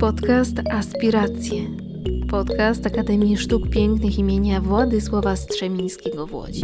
Podcast Aspiracje. Podcast Akademii Sztuk Pięknych imienia Władysława Strzemińskiego w Łodzi.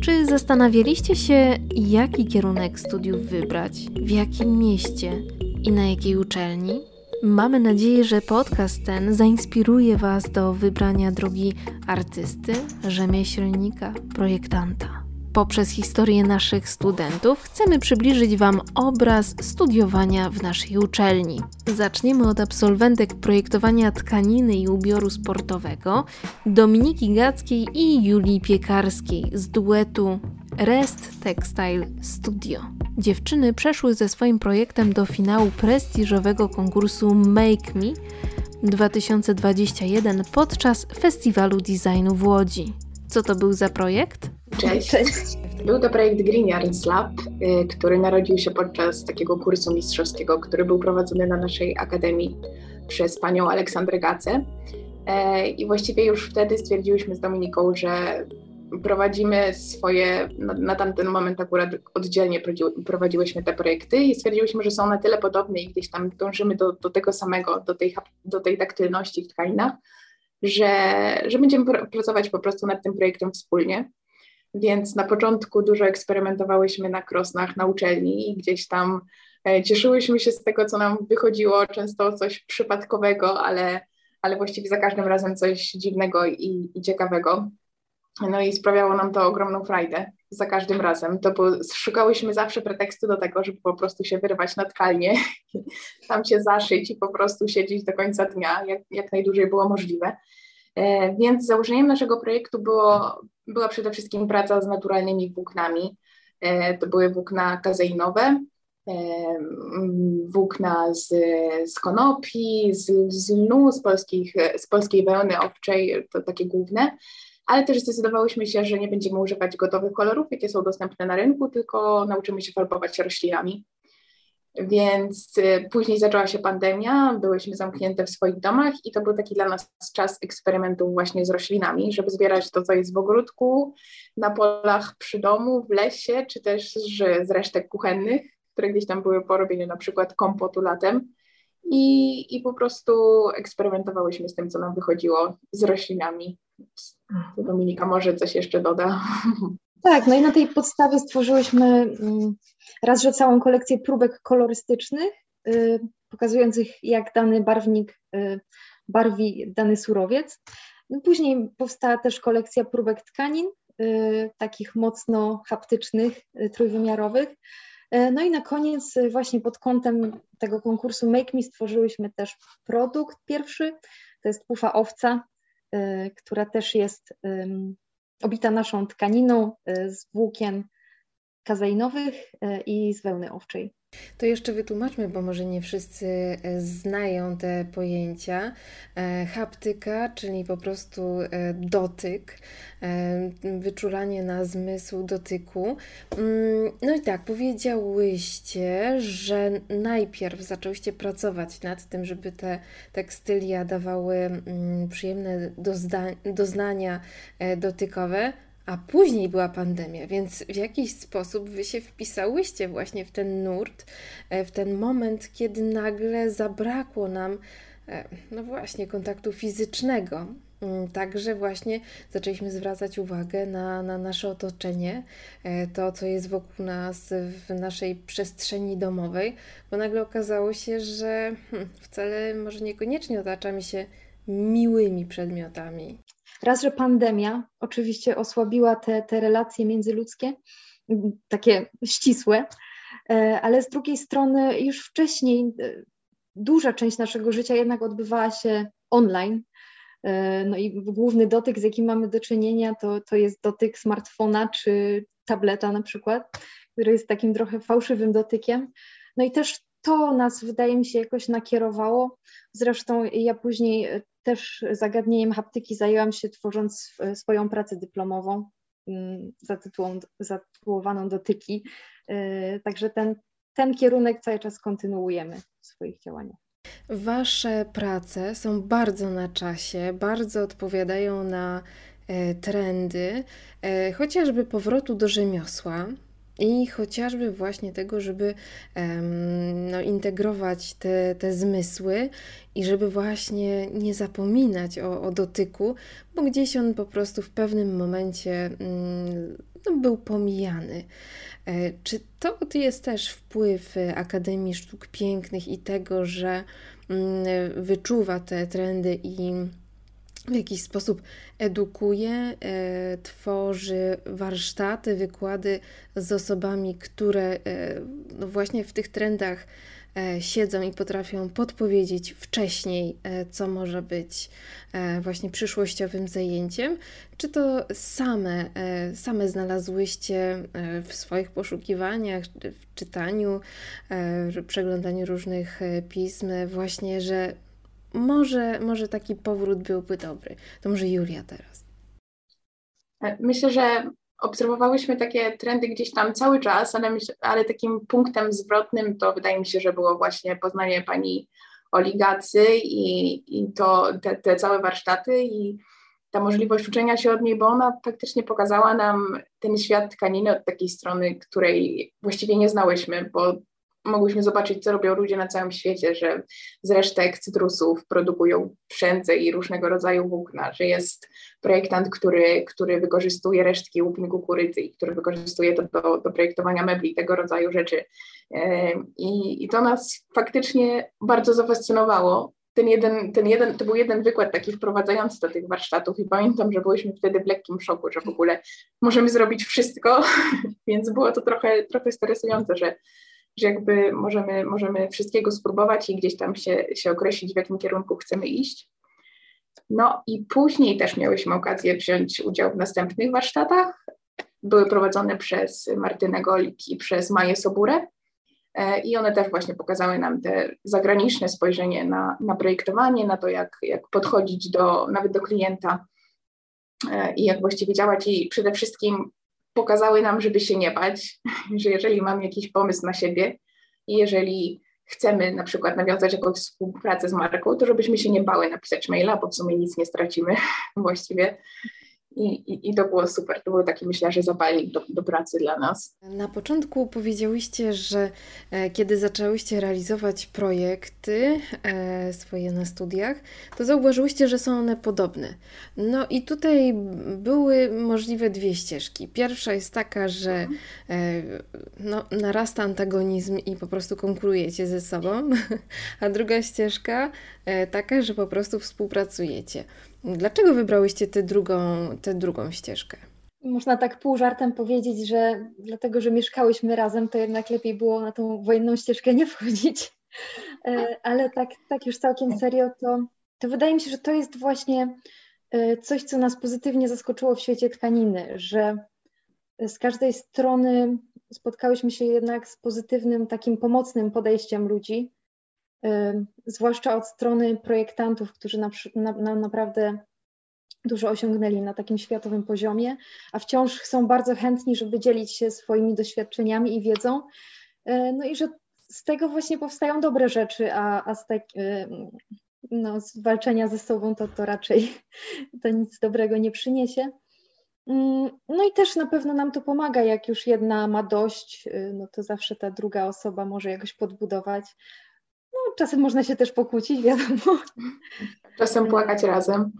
Czy zastanawialiście się, jaki kierunek studiów wybrać, w jakim mieście i na jakiej uczelni? Mamy nadzieję, że podcast ten zainspiruje Was do wybrania drogi artysty, rzemieślnika, projektanta. Poprzez historię naszych studentów chcemy przybliżyć Wam obraz studiowania w naszej uczelni. Zaczniemy od absolwentek projektowania tkaniny i ubioru sportowego Dominiki Gackiej i Julii Piekarskiej z duetu Rest Textile Studio. Dziewczyny przeszły ze swoim projektem do finału prestiżowego konkursu Make Me 2021 podczas Festiwalu Designu w Łodzi. Co to był za projekt? Cześć. Cześć. Był to projekt Green Yarns Lab, y, który narodził się podczas takiego kursu mistrzowskiego, który był prowadzony na naszej akademii przez panią Aleksandrę Gacę. E, I właściwie już wtedy stwierdziłyśmy z Dominiką, że prowadzimy swoje, na, na tamten moment akurat oddzielnie prowadziłyśmy te projekty i stwierdziłyśmy, że są na tyle podobne i gdzieś tam dążymy do, do tego samego, do tej, do tej taktylności w tkaninach, że, że będziemy pracować po prostu nad tym projektem wspólnie. Więc na początku dużo eksperymentowałyśmy na krosnach na uczelni i gdzieś tam e, cieszyłyśmy się z tego, co nam wychodziło, często coś przypadkowego, ale, ale właściwie za każdym razem coś dziwnego i, i ciekawego. No i sprawiało nam to ogromną frajdę za każdym razem. To bo szukałyśmy zawsze pretekstu do tego, żeby po prostu się wyrwać na tkalnie, tam się zaszyć i po prostu siedzieć do końca dnia, jak, jak najdłużej było możliwe. E, więc założeniem naszego projektu było, była przede wszystkim praca z naturalnymi włóknami. E, to były włókna kazeinowe, e, włókna z, z konopi, z, z lnu, z, polskich, z polskiej wełny owczej, to takie główne, ale też zdecydowałyśmy się, że nie będziemy używać gotowych kolorów, jakie są dostępne na rynku, tylko nauczymy się farbować roślinami. Więc y, później zaczęła się pandemia, byłyśmy zamknięte w swoich domach i to był taki dla nas czas eksperymentu właśnie z roślinami, żeby zbierać to, co jest w ogródku, na polach przy domu, w lesie, czy też z, resztek kuchennych, które gdzieś tam były po robieniu na przykład kompotu latem. I, I po prostu eksperymentowałyśmy z tym, co nam wychodziło z roślinami. Dominika może coś jeszcze doda. Tak, no i na tej podstawie stworzyłyśmy mm, raz, że całą kolekcję próbek kolorystycznych, y, pokazujących jak dany barwnik y, barwi dany surowiec. No później powstała też kolekcja próbek tkanin, y, takich mocno haptycznych, trójwymiarowych. No i na koniec właśnie pod kątem tego konkursu Make Me stworzyłyśmy też produkt pierwszy, to jest pufa owca, która też jest obita naszą tkaniną z włókien kazeinowych i z wełny owczej. To jeszcze wytłumaczmy, bo może nie wszyscy e, znają te pojęcia. E, haptyka, czyli po prostu e, dotyk, wyczulanie na zmysł dotyku. Mm, no i tak, powiedziałyście, że najpierw zaczęłyście pracować nad tym, żeby te tekstylia dawały mm, przyjemne doznania dotykowe, a później była pandemia, więc w jakiś sposób wy się wpisałyście właśnie w ten nurt, e, w ten moment, kiedy nagle zabrakło nam, e, no właśnie, kontaktu fizycznego. Mm, także właśnie zaczęliśmy zwracać uwagę na, na nasze otoczenie, e, to co jest wokół nas w naszej przestrzeni domowej, bo nagle okazało się, że hmm, wcale może niekoniecznie otaczamy się miłymi przedmiotami. Raz, że pandemia oczywiście osłabiła te, te relacje międzyludzkie, takie ścisłe, e, ale z drugiej strony już wcześniej e, duża część naszego życia jednak odbywała się online. E, no i główny dotyk, z jakim mamy do czynienia, to, to jest dotyk smartfona czy tableta na przykład, który jest takim trochę fałszywym dotykiem. No i też to nas, wydaje mi się, jakoś nakierowało. Zresztą ja później też zagadnieniem haptyki zajęłam się tworząc swoją pracę dyplomową mm, zatytułowaną Dotyki. Y, także ten, ten kierunek cały czas kontynuujemy w swoich działaniach. Wasze prace są bardzo na czasie, bardzo odpowiadają na e, trendy, e, chociażby powrotu do rzemiosła, I chociażby właśnie tego, żeby no, integrować te, te zmysły i żeby właśnie nie zapominać o, o dotyku, bo gdzieś on po prostu w pewnym momencie mm, no, był pomijany. E, czy to jest też wpływ Akademii Sztuk Pięknych i tego, że mm, wyczuwa te trendy i w jakiś sposób edukuje, e, tworzy warsztaty, wykłady z osobami, które e, no właśnie w tych trendach e, siedzą i potrafią podpowiedzieć wcześniej, co może być właśnie przyszłościowym zajęciem, czy to same, same znalazłyście w swoich poszukiwaniach, w czytaniu, przeglądaniu różnych pism, właśnie, że może, może taki powrót byłby dobry. To może Julia teraz. Myślę, że obserwowałyśmy takie trendy gdzieś tam cały czas, ale, myślę, ale takim punktem zwrotnym to wydaje mi się, że było właśnie poznanie pani Oligacy i, i to te, te całe warsztaty i ta możliwość uczenia się od niej, bo ona faktycznie pokazała nam ten świat tkaniny od takiej strony, której właściwie nie znałyśmy, bo mogłyśmy zobaczyć, co robią ludzie na całym świecie, że z resztek cytrusów produkują wszędzie i różnego rodzaju włókna, że jest projektant, który, który wykorzystuje resztki łupin kukurydzy i który wykorzystuje to do, do projektowania mebli, tego rodzaju rzeczy. I, I to nas faktycznie bardzo zafascynowało. Ten jeden, ten jeden, to był jeden wykład taki wprowadzający do tych warsztatów i pamiętam, że byliśmy wtedy w lekkim szoku, że w ogóle możemy zrobić wszystko, więc było to trochę, trochę stresujące, że że jakby możemy, możemy wszystkiego spróbować i gdzieś tam się, się określić, w jakim kierunku chcemy iść. No i później też miałyśmy okazję wziąć udział w następnych warsztatach. Były prowadzone przez Martynę Golik i przez Maję Soburę. E, I one też właśnie pokazały nam te zagraniczne spojrzenie na, na projektowanie, na to, jak, jak podchodzić do, nawet do klienta e, i jak właściwie działać. I przede wszystkim pokazały nam, żeby się nie bać, że jeżeli mamy jakiś pomysł na siebie i jeżeli chcemy na przykład nawiązać jakąś współpracę z marką, to żebyśmy się nie bały napisać maila, bo w sumie nic nie stracimy właściwie. I, i, I, to było super. To był taki, myślę, że zapalnik do, do pracy dla nas. Na początku powiedziałyście, że e, kiedy zaczęłyście realizować projekty e, swoje na studiach, to zauważyłyście, że są one podobne. No i tutaj były możliwe dwie ścieżki. Pierwsza jest taka, że e, no, narasta antagonizm i po prostu konkurujecie ze sobą, a druga ścieżka taka, że po prostu współpracujecie. Dlaczego wybrałyście tę drugą, tę drugą ścieżkę? Można tak pół żartem powiedzieć, że dlatego, że mieszkałyśmy razem, to jednak lepiej było na tą wojenną ścieżkę nie wchodzić. E, ale tak, tak już całkiem serio, to, to wydaje mi się, że to jest właśnie e, coś, co nas pozytywnie zaskoczyło w świecie tkaniny, że z każdej strony spotkałyśmy się jednak z pozytywnym, takim pomocnym podejściem ludzi, zwłaszcza od strony projektantów, którzy na, na, naprawdę dużo osiągnęli na takim światowym poziomie, a wciąż są bardzo chętni, żeby dzielić się swoimi doświadczeniami i wiedzą. E, no i że z tego właśnie powstają dobre rzeczy, a, a z, tak, no, z walczenia ze sobą to, to raczej to nic dobrego nie przyniesie. Mm, no i też na pewno nam to pomaga, jak już jedna ma dość, y, no to zawsze ta druga osoba może jakoś podbudować. No, czasem można się też pokłócić, wiadomo. Czasem płakać razem.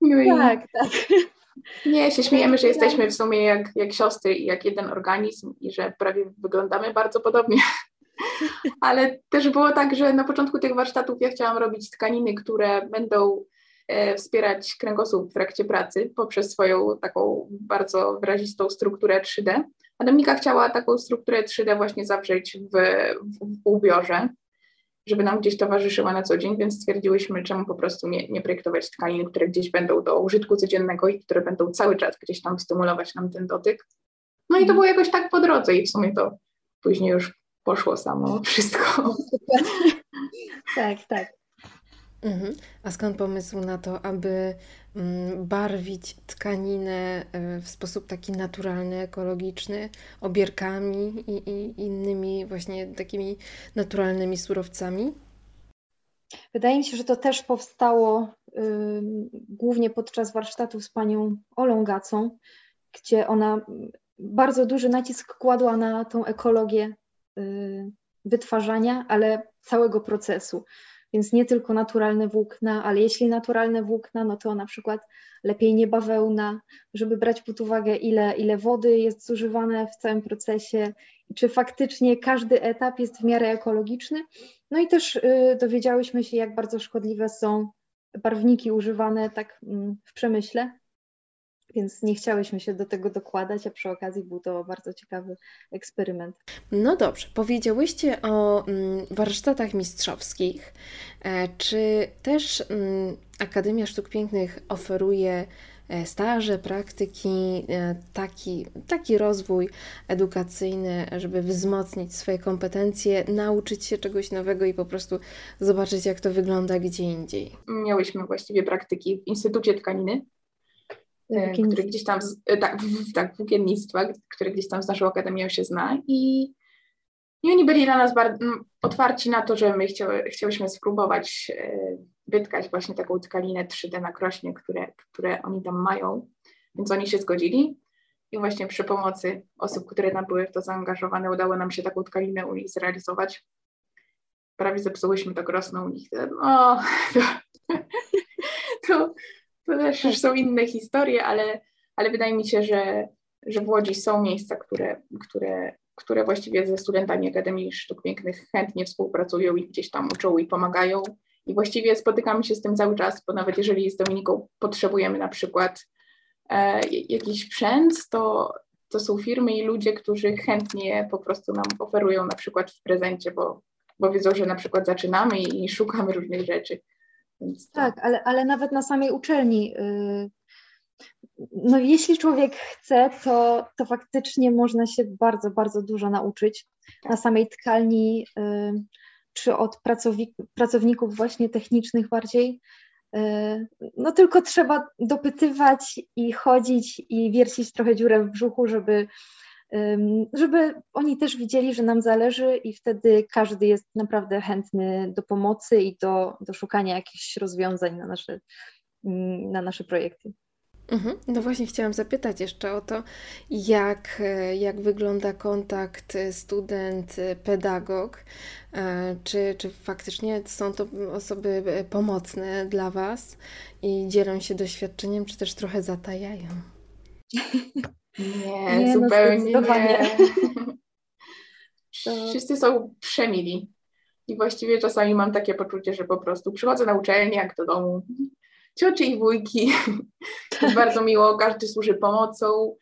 No tak, tak. Nie, się śmiejemy, że jesteśmy w sumie jak, jak siostry i jak jeden organizm i że prawie wyglądamy bardzo podobnie. Ale też było tak, że na początku tych warsztatów ja chciałam robić tkaniny, które będą e, wspierać kręgosłup w trakcie pracy poprzez swoją taką bardzo wyrazistą strukturę 3D. A Dominika chciała taką strukturę 3D właśnie zawrzeć w, w, w ubiorze żeby nam gdzieś towarzyszyła na co dzień, więc stwierdziłyśmy, czemu po prostu nie, nie projektować tkanin, które gdzieś będą do użytku codziennego i które będą cały czas gdzieś tam stymulować nam ten dotyk. No i to mhm. było jakoś tak po drodze i w sumie to później już poszło samo wszystko. tak, tak. Mhm. A skąd pomysł na to, aby barwić tkaninę e, w sposób taki naturalny, ekologiczny, obierkami i, i innymi właśnie takimi naturalnymi surowcami? Wydaje mi się, że to też powstało y, głównie podczas warsztatów z panią Olą Gacą, gdzie ona bardzo duży nacisk kładła na tą ekologię wytwarzania, ale całego procesu. Więc nie tylko naturalne włókna, ale jeśli naturalne włókna, no to na przykład lepiej nie bawełna, żeby brać pod uwagę, ile, ile wody jest zużywane w całym procesie i czy faktycznie każdy etap jest w miarę ekologiczny. No i też y, dowiedziałyśmy się, jak bardzo szkodliwe są barwniki używane tak y, w przemyśle, więc nie chciałyśmy się do tego dokładać, a przy okazji był to bardzo ciekawy eksperyment. No dobrze, powiedziałyście o mm, warsztatach mistrzowskich. E, czy też mm, Akademia Sztuk Pięknych oferuje e, staże, praktyki, e, taki, taki rozwój edukacyjny, żeby wzmocnić swoje kompetencje, nauczyć się czegoś nowego i po prostu zobaczyć, jak to wygląda gdzie indziej? Miałyśmy właściwie praktyki w Instytucie Tkaniny który gdzieś tam, e, tak, tak, włókiennictwa, który gdzieś tam z naszą akademią się zna i, i oni byli dla nas bardzo otwarci na to, że my chciały, chciałyśmy spróbować e, wytkać właśnie taką tkalinę 3D na krośnie, które, które oni tam mają, więc oni się zgodzili i właśnie przy pomocy osób, które tam były w to zaangażowane, udało nam się taką tkalinę u nich zrealizować. Prawie zepsułyśmy to krosno u nich. No, to, to, też już są inne historie, ale, ale wydaje mi się, że, że w Łodzi są miejsca, które, które, które właściwie ze studentami Akademii Sztuk Pięknych chętnie współpracują i gdzieś tam uczą i pomagają. I właściwie spotykamy się z tym cały czas, bo nawet jeżeli z Dominiką potrzebujemy na przykład e, jakiś sprzęt, to, to są firmy i ludzie, którzy chętnie po prostu nam oferują na przykład w prezencie, bo, bo wiedzą, że na przykład zaczynamy i, i szukamy różnych rzeczy. Tak, ale, ale nawet na samej uczelni. Y, no, jeśli człowiek chce, to, to faktycznie można się bardzo, bardzo dużo nauczyć tak. na samej tkalni, y, czy od pracownik, pracowników właśnie technicznych bardziej. Y, no tylko trzeba dopytywać i chodzić i wiercić trochę dziurę w brzuchu, żeby żeby oni też widzieli, że nam zależy i wtedy każdy jest naprawdę chętny do pomocy i do, do szukania jakichś rozwiązań na nasze, na nasze projekty. Mhm. No właśnie chciałam zapytać jeszcze o to, jak, jak wygląda kontakt student-pedagog. E, czy, czy faktycznie są to osoby pomocne dla Was i dzielą się doświadczeniem, czy też trochę zatajają? Nie, nie no, zupełnie no nie. Wszyscy są przemili. I właściwie czasami mam takie poczucie, że po prostu przychodzę na uczelnię, jak do domu, cioci i wujki. Jest bardzo miło, każdy służy pomocą,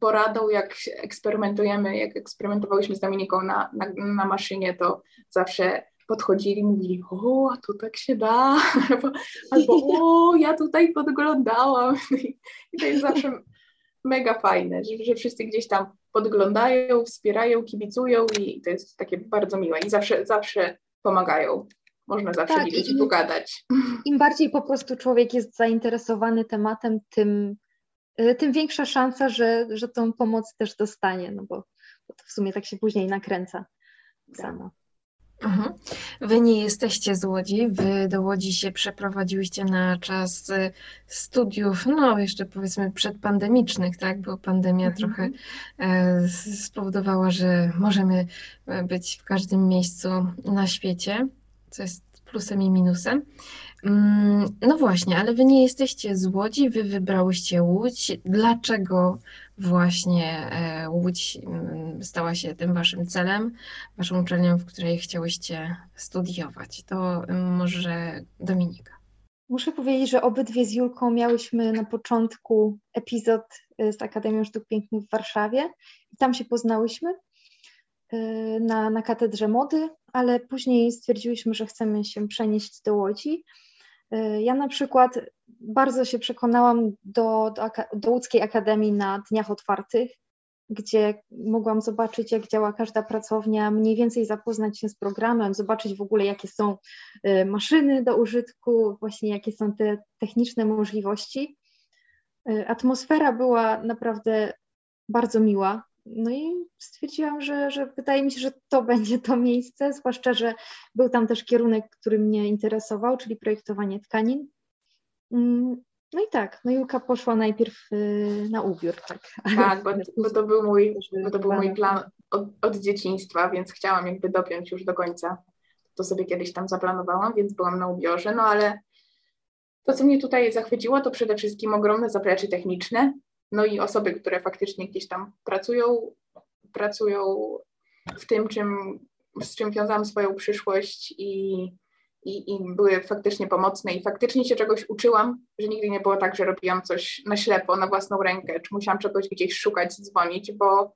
poradą, jak eksperymentujemy, jak eksperymentowałyśmy z Dominiką na, na, na maszynie, to zawsze podchodzili, mówili, o, tu tak się da, albo, albo o, ja tutaj podglądałam. I to jest zawsze mega fajne, że, że wszyscy gdzieś tam podglądają, wspierają, kibicują i to jest takie bardzo miłe i zawsze, zawsze pomagają. Można zawsze tak, widzieć i pogadać. Im bardziej po prostu człowiek jest zainteresowany tematem, tym, y, tym większa szansa, że, że tą pomoc też dostanie, no bo, bo to w sumie tak się później nakręca tak. samo. Mhm. Wy nie jesteście z Łodzi, wy do Łodzi się przeprowadziłyście na czas y, studiów, no jeszcze powiedzmy przedpandemicznych, tak, bo pandemia mhm. trochę e, spowodowała, że możemy e, być w każdym miejscu na świecie, co jest plusem i minusem. Mm, no właśnie, ale wy nie jesteście z Łodzi, wy wybrałyście Łódź. Dlaczego właśnie e, Łódź mm, stała się tym waszym celem, waszą uczelnią, w której chciałyście studiować? To mm, może Dominika. Muszę powiedzieć, że obydwie z Julką miałyśmy na początku epizod e, z Akademią Sztuk Pięknych w Warszawie i tam się poznałyśmy e, na, na katedrze mody, ale później stwierdziłyśmy, że chcemy się przenieść do Łodzi ja na przykład bardzo się przekonałam do, do, do łódzkiej akademii na dniach otwartych, gdzie mogłam zobaczyć, jak działa każda pracownia, mniej więcej zapoznać się z programem, zobaczyć w ogóle, jakie są y, maszyny do użytku, właśnie jakie są te techniczne możliwości. Y, atmosfera była naprawdę bardzo miła. No i stwierdziłam, że, że wydaje mi się, że to będzie to miejsce, zwłaszcza, że był tam też kierunek, który mnie interesował, czyli projektowanie tkanin. Mm, No i tak, no Julka poszła najpierw y, na ubiór, tak. Tak, bo, bo, to był mój, bo to był mój plan od, od, dzieciństwa, więc chciałam jakby dopiąć już do końca. To sobie kiedyś tam zaplanowałam, więc byłam na ubiorze, no ale to, co mnie tutaj zachwyciło, to przede wszystkim ogromne zaplecze techniczne, no i osoby, które faktycznie gdzieś tam pracują, pracują w tym, czym, z czym wiązałam swoją przyszłość i i, i były faktycznie pomocne. I faktycznie się czegoś uczyłam, że nigdy nie było tak, że robiłam coś na ślepo, na własną rękę, czy musiałam czegoś gdzieś szukać, dzwonić, bo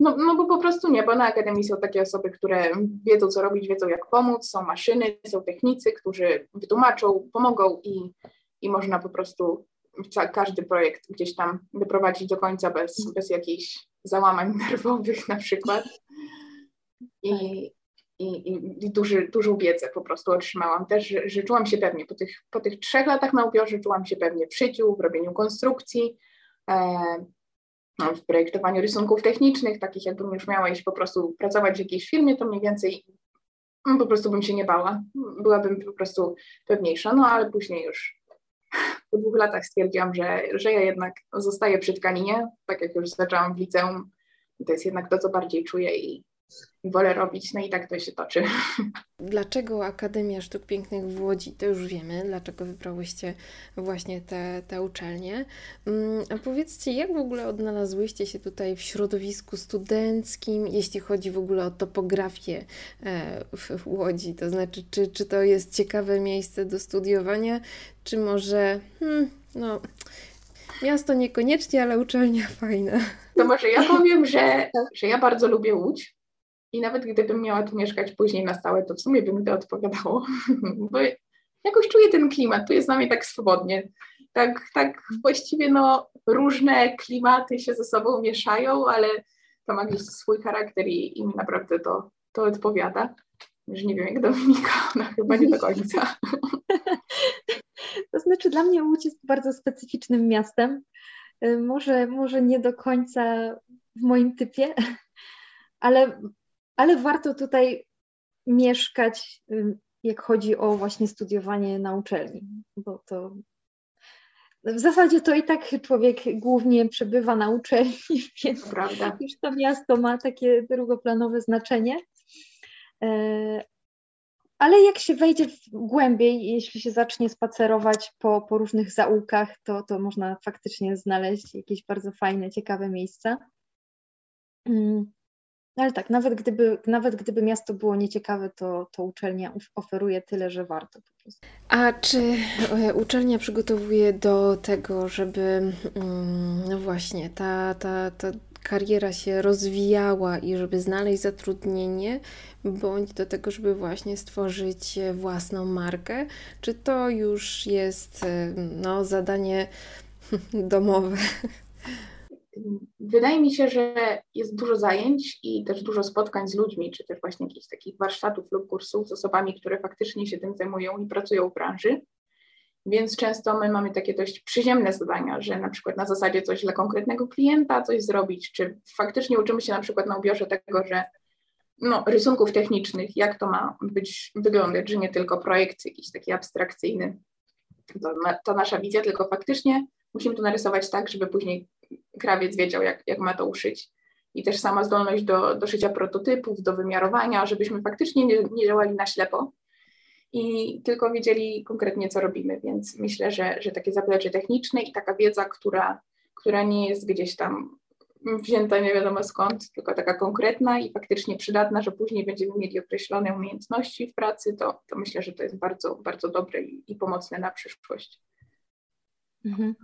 no, no bo po prostu nie, bo na Akademii są takie osoby, które wiedzą, co robić, wiedzą, jak pomóc, są maszyny, są technicy, którzy wytłumaczą, pomogą i, i można po prostu każdy projekt gdzieś tam wyprowadzić do końca bez, bez jakichś załamań nerwowych na przykład. I, i, i duży, dużą wiedzę po prostu otrzymałam. Też, że, że czułam się pewnie po tych, po tych trzech latach na ubiorze, czułam się pewnie w szyciu, w robieniu konstrukcji, e, no, w projektowaniu rysunków technicznych, takich jakbym już miała iść po prostu pracować w jakiejś firmie, to mniej więcej no, po prostu bym się nie bała. Byłabym po prostu pewniejsza, no ale później już po dwóch latach stwierdziłam, że, że ja jednak zostaję przy tkaninie, tak jak już zaczęłam w liceum. To jest jednak to, co bardziej czuję i, wolę robić, no i tak to się toczy. Dlaczego Akademia Sztuk Pięknych w Łodzi? To już wiemy, dlaczego wybrałyście właśnie te, te uczelnie. Mm, a powiedzcie, jak w ogóle odnalazłyście się tutaj w środowisku studenckim, jeśli chodzi w ogóle o topografię e, w Łodzi? To znaczy, czy, czy to jest ciekawe miejsce do studiowania, czy może, hmm, no, miasto niekoniecznie, ale uczelnia fajna. To może ja powiem, że, że ja bardzo lubię Łódź. I nawet gdybym miała tu mieszkać później na stałe, to w sumie by mi to odpowiadało, bo jakoś czuję ten klimat, tu jest na mnie tak swobodnie. Tak, tak właściwie no, różne klimaty się ze sobą mieszają, ale to ma gdzieś swój charakter i, i naprawdę to, to odpowiada. Że nie wiem, jak Dominika, no chyba nie do końca. To znaczy, dla mnie Łódź jest bardzo specyficznym miastem. Y, może, może nie do końca w moim typie, ale ale warto tutaj mieszkać, jak chodzi o właśnie studiowanie na uczelni, bo to w zasadzie to i tak człowiek głównie przebywa na uczelni, więc Prawda. już to miasto ma takie drugoplanowe znaczenie. E, ale jak się wejdzie głębiej, jeśli się zacznie spacerować po, po różnych zaułkach, to, to można faktycznie znaleźć jakieś bardzo fajne, ciekawe miejsca. No ale tak, nawet gdyby, nawet gdyby miasto było nieciekawe, to, to uczelnia oferuje tyle, że warto po prostu. A czy e, uczelnia przygotowuje do tego, żeby mm, no właśnie ta, ta, ta kariera się rozwijała i żeby znaleźć zatrudnienie, bądź do tego, żeby właśnie stworzyć własną markę? Czy to już jest e, no, zadanie domowe? Wydaje mi się, że jest dużo zajęć i też dużo spotkań z ludźmi, czy też właśnie jakichś takich warsztatów lub kursów z osobami, które faktycznie się tym zajmują i pracują w branży. Więc często my mamy takie dość przyziemne zadania, że na przykład na zasadzie coś dla konkretnego klienta coś zrobić, czy faktycznie uczymy się na przykład na ubiorze tego, że no, rysunków technicznych, jak to ma być, wyglądać, że nie tylko projekt jakiś taki abstrakcyjny, to, to nasza wizja, tylko faktycznie musimy to narysować tak, żeby później krawiec wiedział, jak, jak ma to uszyć. I też sama zdolność do, do szycia prototypów, do wymiarowania, żebyśmy faktycznie nie, nie działali na ślepo i tylko wiedzieli konkretnie, co robimy. Więc myślę, że, że takie zaplecze techniczne i taka wiedza, która, która nie jest gdzieś tam wzięta nie wiadomo skąd, tylko taka konkretna i faktycznie przydatna, że później będziemy mieli określone umiejętności w pracy, to, to myślę, że to jest bardzo, bardzo dobre i, i pomocne na przyszłość. Mhm.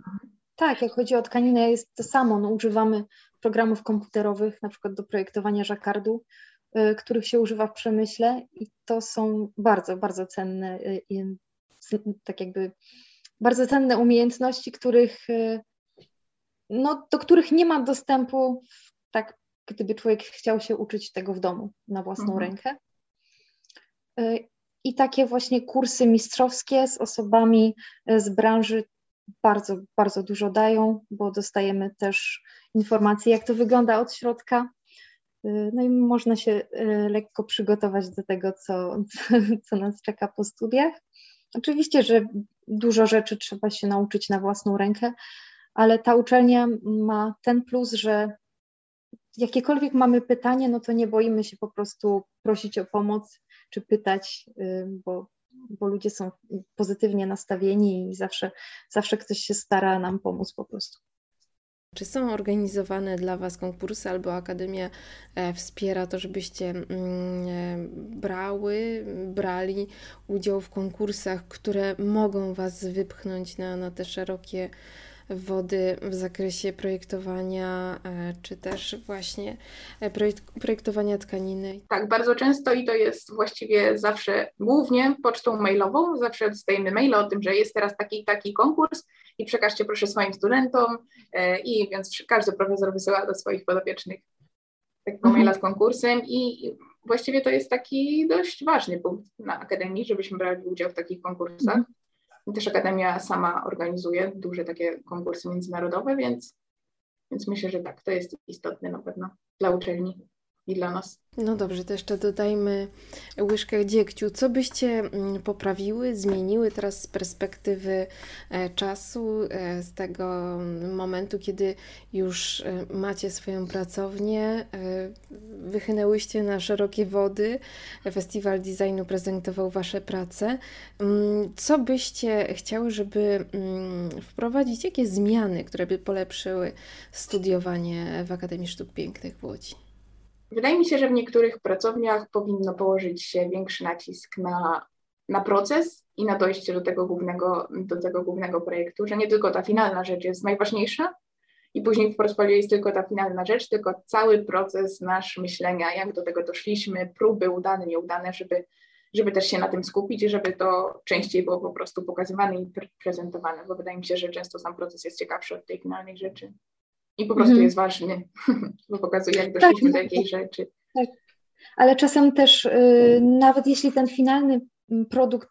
Tak, jak chodzi o tkaninę jest to samo. No, używamy programów komputerowych, na przykład do projektowania żakardu, y, których się używa w przemyśle i to są bardzo, bardzo cenne, y, tak jakby bardzo cenne umiejętności, których, y, no, do których nie ma dostępu tak, gdyby człowiek chciał się uczyć tego w domu na własną mhm. rękę. I takie właśnie kursy mistrzowskie z osobami z branży bardzo, bardzo dużo dają, bo dostajemy też informacje, jak to wygląda od środka. Y, no i można się y, lekko przygotować do tego, co, co nas czeka po studiach. Oczywiście, że dużo rzeczy trzeba się nauczyć na własną rękę, ale ta uczelnia ma ten plus, że jakiekolwiek mamy pytanie, no to nie boimy się po prostu prosić o pomoc czy pytać, y, bo, bo ludzie są pozytywnie nastawieni i zawsze, zawsze ktoś się stara nam pomóc po prostu. Czy są organizowane dla Was konkursy albo Akademia e, wspiera to, żebyście mm, e, brały, brali udział w konkursach, które mogą Was wypchnąć na, na te szerokie wody w zakresie projektowania, e, czy też właśnie e, projektowania tkaniny. Tak, bardzo często i to jest właściwie zawsze głównie pocztą mailową. Zawsze dostajemy maile o tym, że jest teraz taki taki konkurs i przekażcie proszę swoim studentom e, i więc każdy profesor wysyła do swoich podopiecznych takiego mhm. maila z konkursem i właściwie to jest taki dość ważny punkt na Akademii, żebyśmy brali udział w takich konkursach. Też Akademia sama organizuje duże takie konkursy międzynarodowe, więc, więc myślę, że tak, to jest istotne na pewno dla uczelni i dla nas. No dobrze, to jeszcze dodajmy łyżkę dziegciu. Co byście mm, poprawiły, zmieniły teraz z perspektywy e, czasu, e, z tego momentu, kiedy już e, macie swoją pracownię, wychynęłyście na szerokie wody, Festiwal Designu prezentował Wasze prace. Mm, co byście chciały, żeby mm, wprowadzić? Jakie zmiany, które by polepszyły studiowanie w Akademii Sztuk Pięknych w Łodzi? Wydaje mi się, że w niektórych pracowniach powinno położyć się większy nacisk na, na proces i na dojście do tego, głównego, do tego głównego projektu, że nie tylko ta finalna rzecz jest najważniejsza i później w portfolio jest tylko ta finalna rzecz, tylko cały proces nasz myślenia, jak do tego doszliśmy, próby udane, nieudane, żeby, żeby też się na tym skupić i żeby to częściej było po prostu pokazywane i prezentowane, bo wydaje mi się, że często sam proces jest ciekawszy od tej finalnej rzeczy i po prostu mm. jest ważny, bo pokazuje, jak doszliśmy tak, do jakiejś rzeczy. Tak. Ale czasem też, y, nawet jeśli ten finalny mm, produkt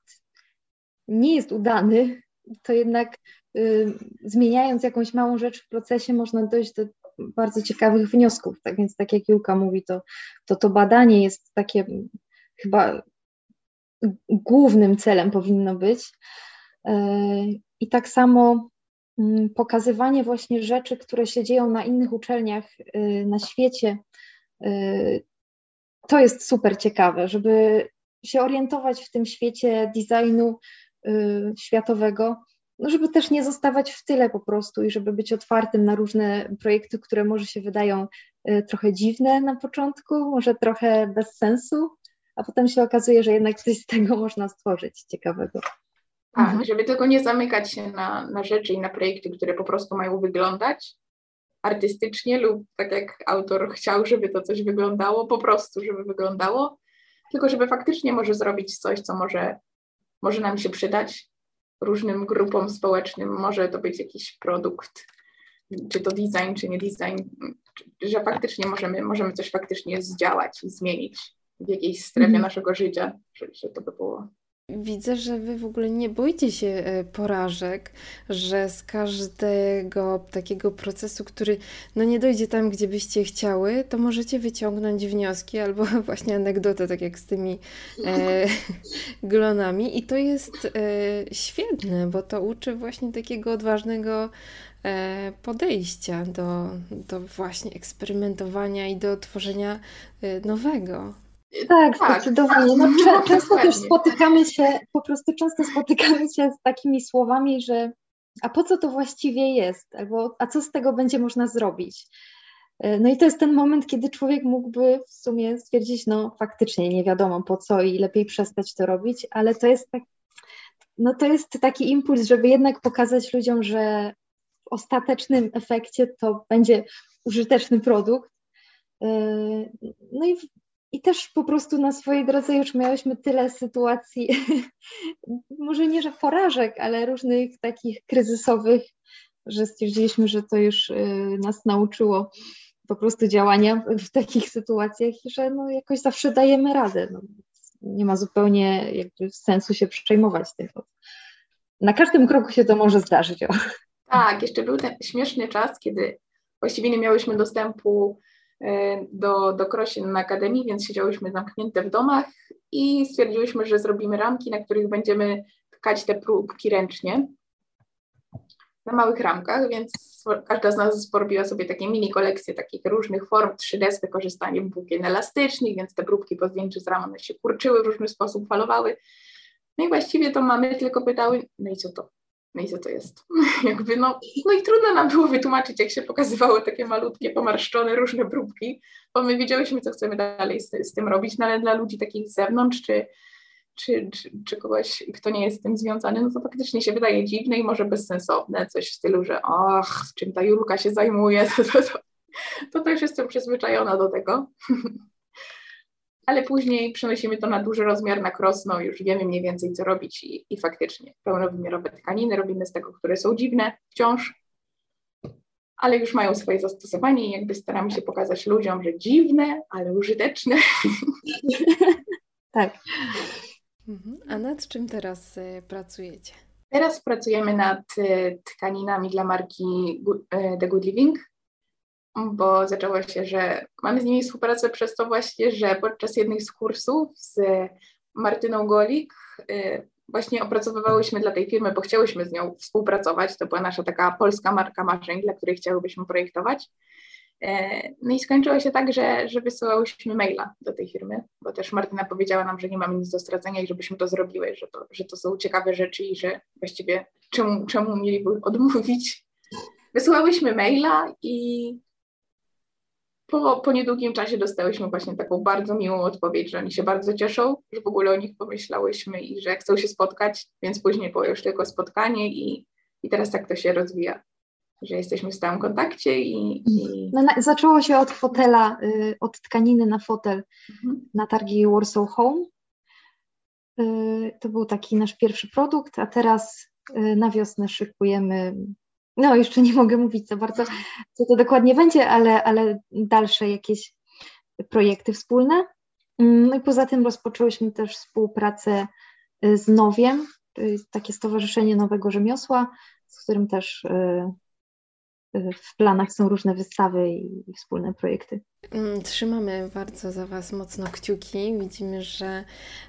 nie jest udany, to jednak y, zmieniając jakąś małą rzecz w procesie, można dojść do bardzo ciekawych wniosków. Tak więc, tak jak Julka mówi, to to, to badanie jest takie chyba głównym celem powinno być. Y, I tak samo Mm, pokazywanie właśnie rzeczy, które się dzieją na innych uczelniach y, na świecie, y, to jest super ciekawe, żeby się orientować w tym świecie designu y, światowego, no żeby też nie zostawać w tyle po prostu i żeby być otwartym na różne projekty, które może się wydają trochę dziwne na początku, może trochę bez sensu, a potem się okazuje, że jednak coś z tego można stworzyć ciekawego. Tak, mhm. żeby tylko nie zamykać się na, na rzeczy i na projekty, które po prostu mają wyglądać artystycznie lub tak jak autor chciał, żeby to coś wyglądało, po prostu, żeby wyglądało, tylko żeby faktycznie może zrobić coś, co może, może nam się przydać różnym grupom społecznym, może to być jakiś produkt, czy to design, czy nie design, że faktycznie możemy, możemy coś faktycznie zdziałać i zmienić w jakiejś strefie mm. naszego życia, że, że to by było Widzę, że wy w ogóle nie boicie się e, porażek, że z każdego takiego procesu, który no nie dojdzie tam, gdzie byście chciały, to możecie wyciągnąć wnioski albo właśnie anegdotę, tak jak z tymi e, glonami. I to jest e, świetne, bo to uczy właśnie takiego odważnego e, podejścia do, do właśnie eksperymentowania i do tworzenia e, nowego. Tak, tak, zdecydowanie. No, często też spotykamy się, po prostu często spotykamy się z takimi słowami, że a po co to właściwie jest, albo a co z tego będzie można zrobić. E, no i to jest ten moment, kiedy człowiek mógłby w sumie stwierdzić, no faktycznie nie wiadomo po co i lepiej przestać to robić, ale to jest tak, no to jest taki impuls, żeby jednak pokazać ludziom, że w ostatecznym efekcie to będzie użyteczny produkt. E, no i i też po prostu na swojej drodze już miałyśmy tyle sytuacji, może nie, że porażek, ale różnych takich kryzysowych, że stwierdziliśmy, że to już y, nas nauczyło po prostu działania w takich sytuacjach i że no jakoś zawsze dajemy radę. No, nie ma zupełnie jakby sensu się przejmować tym. Na każdym kroku się to może zdarzyć. Tak, jeszcze był ten śmieszny czas, kiedy właściwie nie miałyśmy dostępu do, do Krosin na Akademii, więc siedziałyśmy zamknięte w domach i stwierdziłyśmy, że zrobimy ramki, na których będziemy tkać te próbki ręcznie na małych ramkach, więc każda z nas porobiła sobie takie mini kolekcje takich różnych form 3D z wykorzystaniem elastycznych, więc te próbki po zdjęciu z ram się kurczyły w różny sposób, falowały. No i właściwie to mamy tylko pytały, no i co to? No i co to jest? Jakby no, no i trudno nam było wytłumaczyć, jak się pokazywało takie malutkie, pomarszczone różne próbki, bo my wiedziałyśmy, co chcemy dalej z, z tym robić, no ale dla ludzi takich z zewnątrz, czy, czy, czy, czy, kogoś, kto nie jest z tym związany, no to faktycznie się wydaje dziwne i może bezsensowne, coś w stylu, że ach, czym ta Julka się zajmuje, to, to, to, to też jestem przyzwyczajona do tego. Ale później przenosimy to na duży rozmiar, na krosno, już wiemy mniej więcej, co robić i, i faktycznie pełnowymiarowe tkaniny robimy z tego, które są dziwne wciąż, ale już mają swoje zastosowanie i jakby staramy się pokazać ludziom, że dziwne, ale użyteczne. tak. Mhm. A nad czym teraz y, pracujecie? Teraz pracujemy nad y, tkaninami dla marki y, The Good Living, bo zaczęło się, że mamy z nimi współpracę przez to właśnie, że podczas jednych z kursów z Martyną Golik właśnie opracowywałyśmy dla tej firmy, bo chciałyśmy z nią współpracować. To była nasza taka polska marka marzeń, dla której chciałybyśmy projektować. E, no i skończyło się tak, że, że wysyłałyśmy maila do tej firmy, bo też Martyna powiedziała nam, że nie mamy nic do stracenia i żebyśmy to zrobiły, że to, że to są ciekawe rzeczy i że właściwie czemu, czemu mieliby odmówić. Wysyłałyśmy maila i po, po niedługim czasie dostałyśmy właśnie taką bardzo miłą odpowiedź, że oni się bardzo cieszą, że w ogóle o nich pomyślałyśmy i że chcą się spotkać, więc później było już tylko spotkanie i, i teraz tak to się rozwija że jesteśmy w stałym kontakcie i... i... No, na, zaczęło się od fotela, y, od tkaniny na fotel mhm. na targi Warsaw Home. Y, to był taki nasz pierwszy produkt, a teraz y, na wiosnę szykujemy, no jeszcze nie mogę mówić za bardzo, co to dokładnie będzie, ale, ale dalsze jakieś projekty wspólne. Mm, no i poza tym rozpoczęłyśmy też współpracę z Nowiem, to jest takie Stowarzyszenie Nowego Rzemiosła, z którym też w planach są różne wystawy i wspólne projekty. Mm, trzymamy bardzo za Was mocno kciuki. Widzimy, że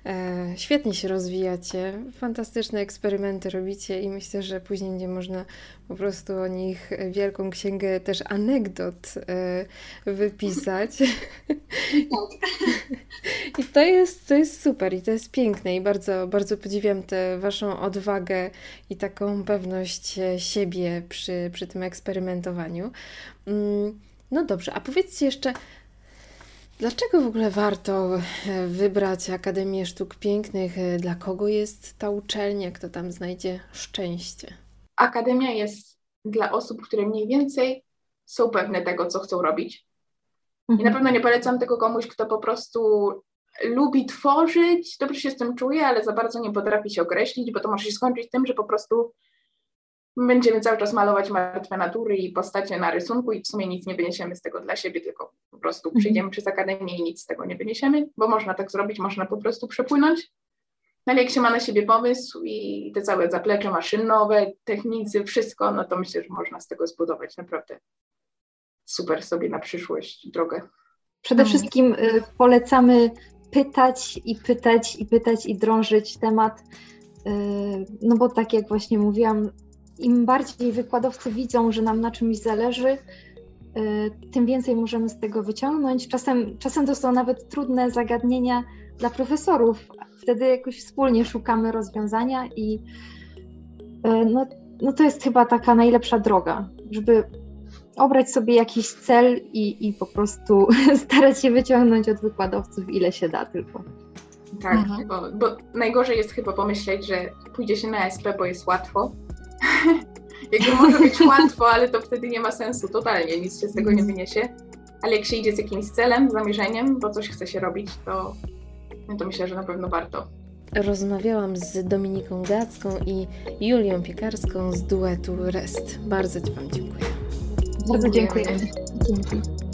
e, świetnie się rozwijacie, fantastyczne eksperymenty robicie i myślę, że później będzie można po prostu o nich wielką księgę też anegdot e, wypisać. I to jest, to jest super i to jest piękne i bardzo, bardzo podziwiam tę Waszą odwagę i taką pewność siebie przy, przy tym eksperymentowaniu. Mm, no dobrze, a powiedzcie jeszcze, dlaczego w ogóle warto e, wybrać Akademię Sztuk Pięknych? E, dla kogo jest ta uczelnia? Kto tam znajdzie szczęście? Akademia jest dla osób, które mniej więcej są pewne tego, co chcą robić. I na mhm. pewno nie polecam tego komuś, kto po prostu lubi tworzyć, dobrze się z tym czuje, ale za bardzo nie potrafi się określić, bo to może się skończyć tym, że po prostu będziemy cały czas malować martwe natury i postacie na rysunku i w sumie nic nie wyniesiemy z tego dla siebie, tylko po prostu mhm. przyjdziemy przez akademię i nic z tego nie wyniesiemy, bo można tak zrobić, można po prostu przepłynąć. No ale jak się ma na siebie pomysł i te całe zaplecze maszynowe, technicy, wszystko, no to myślę, że można z tego zbudować naprawdę super sobie na przyszłość drogę. Przede mhm. wszystkim y, polecamy pytać i pytać i pytać i drążyć temat, y, no bo tak jak właśnie mówiłam, im bardziej wykładowcy widzą, że nam na czymś zależy, y, tym więcej możemy z tego wyciągnąć. Czasem, czasem to są nawet trudne zagadnienia dla profesorów. Wtedy jakoś wspólnie szukamy rozwiązania i y, no, no to jest chyba taka najlepsza droga, żeby obrać sobie jakiś cel i, i po prostu starać się wyciągnąć od wykładowców ile się da tylko. Tak, mhm. bo, bo najgorzej jest chyba pomyśleć, że pójdzie się na SP, bo jest łatwo, jakby może być łatwo, ale to wtedy nie ma sensu totalnie, nic się z tego nie wyniesie. Ale jak się idzie z jakimś celem, zamierzeniem, bo coś chce się robić, to, no to myślę, że na pewno warto. Rozmawiałam z Dominiką Gacką i Julią Piekarską z duetu REST. Bardzo Ci Wam dziękuję. Bardzo dziękuję. dziękuję. Dzięki.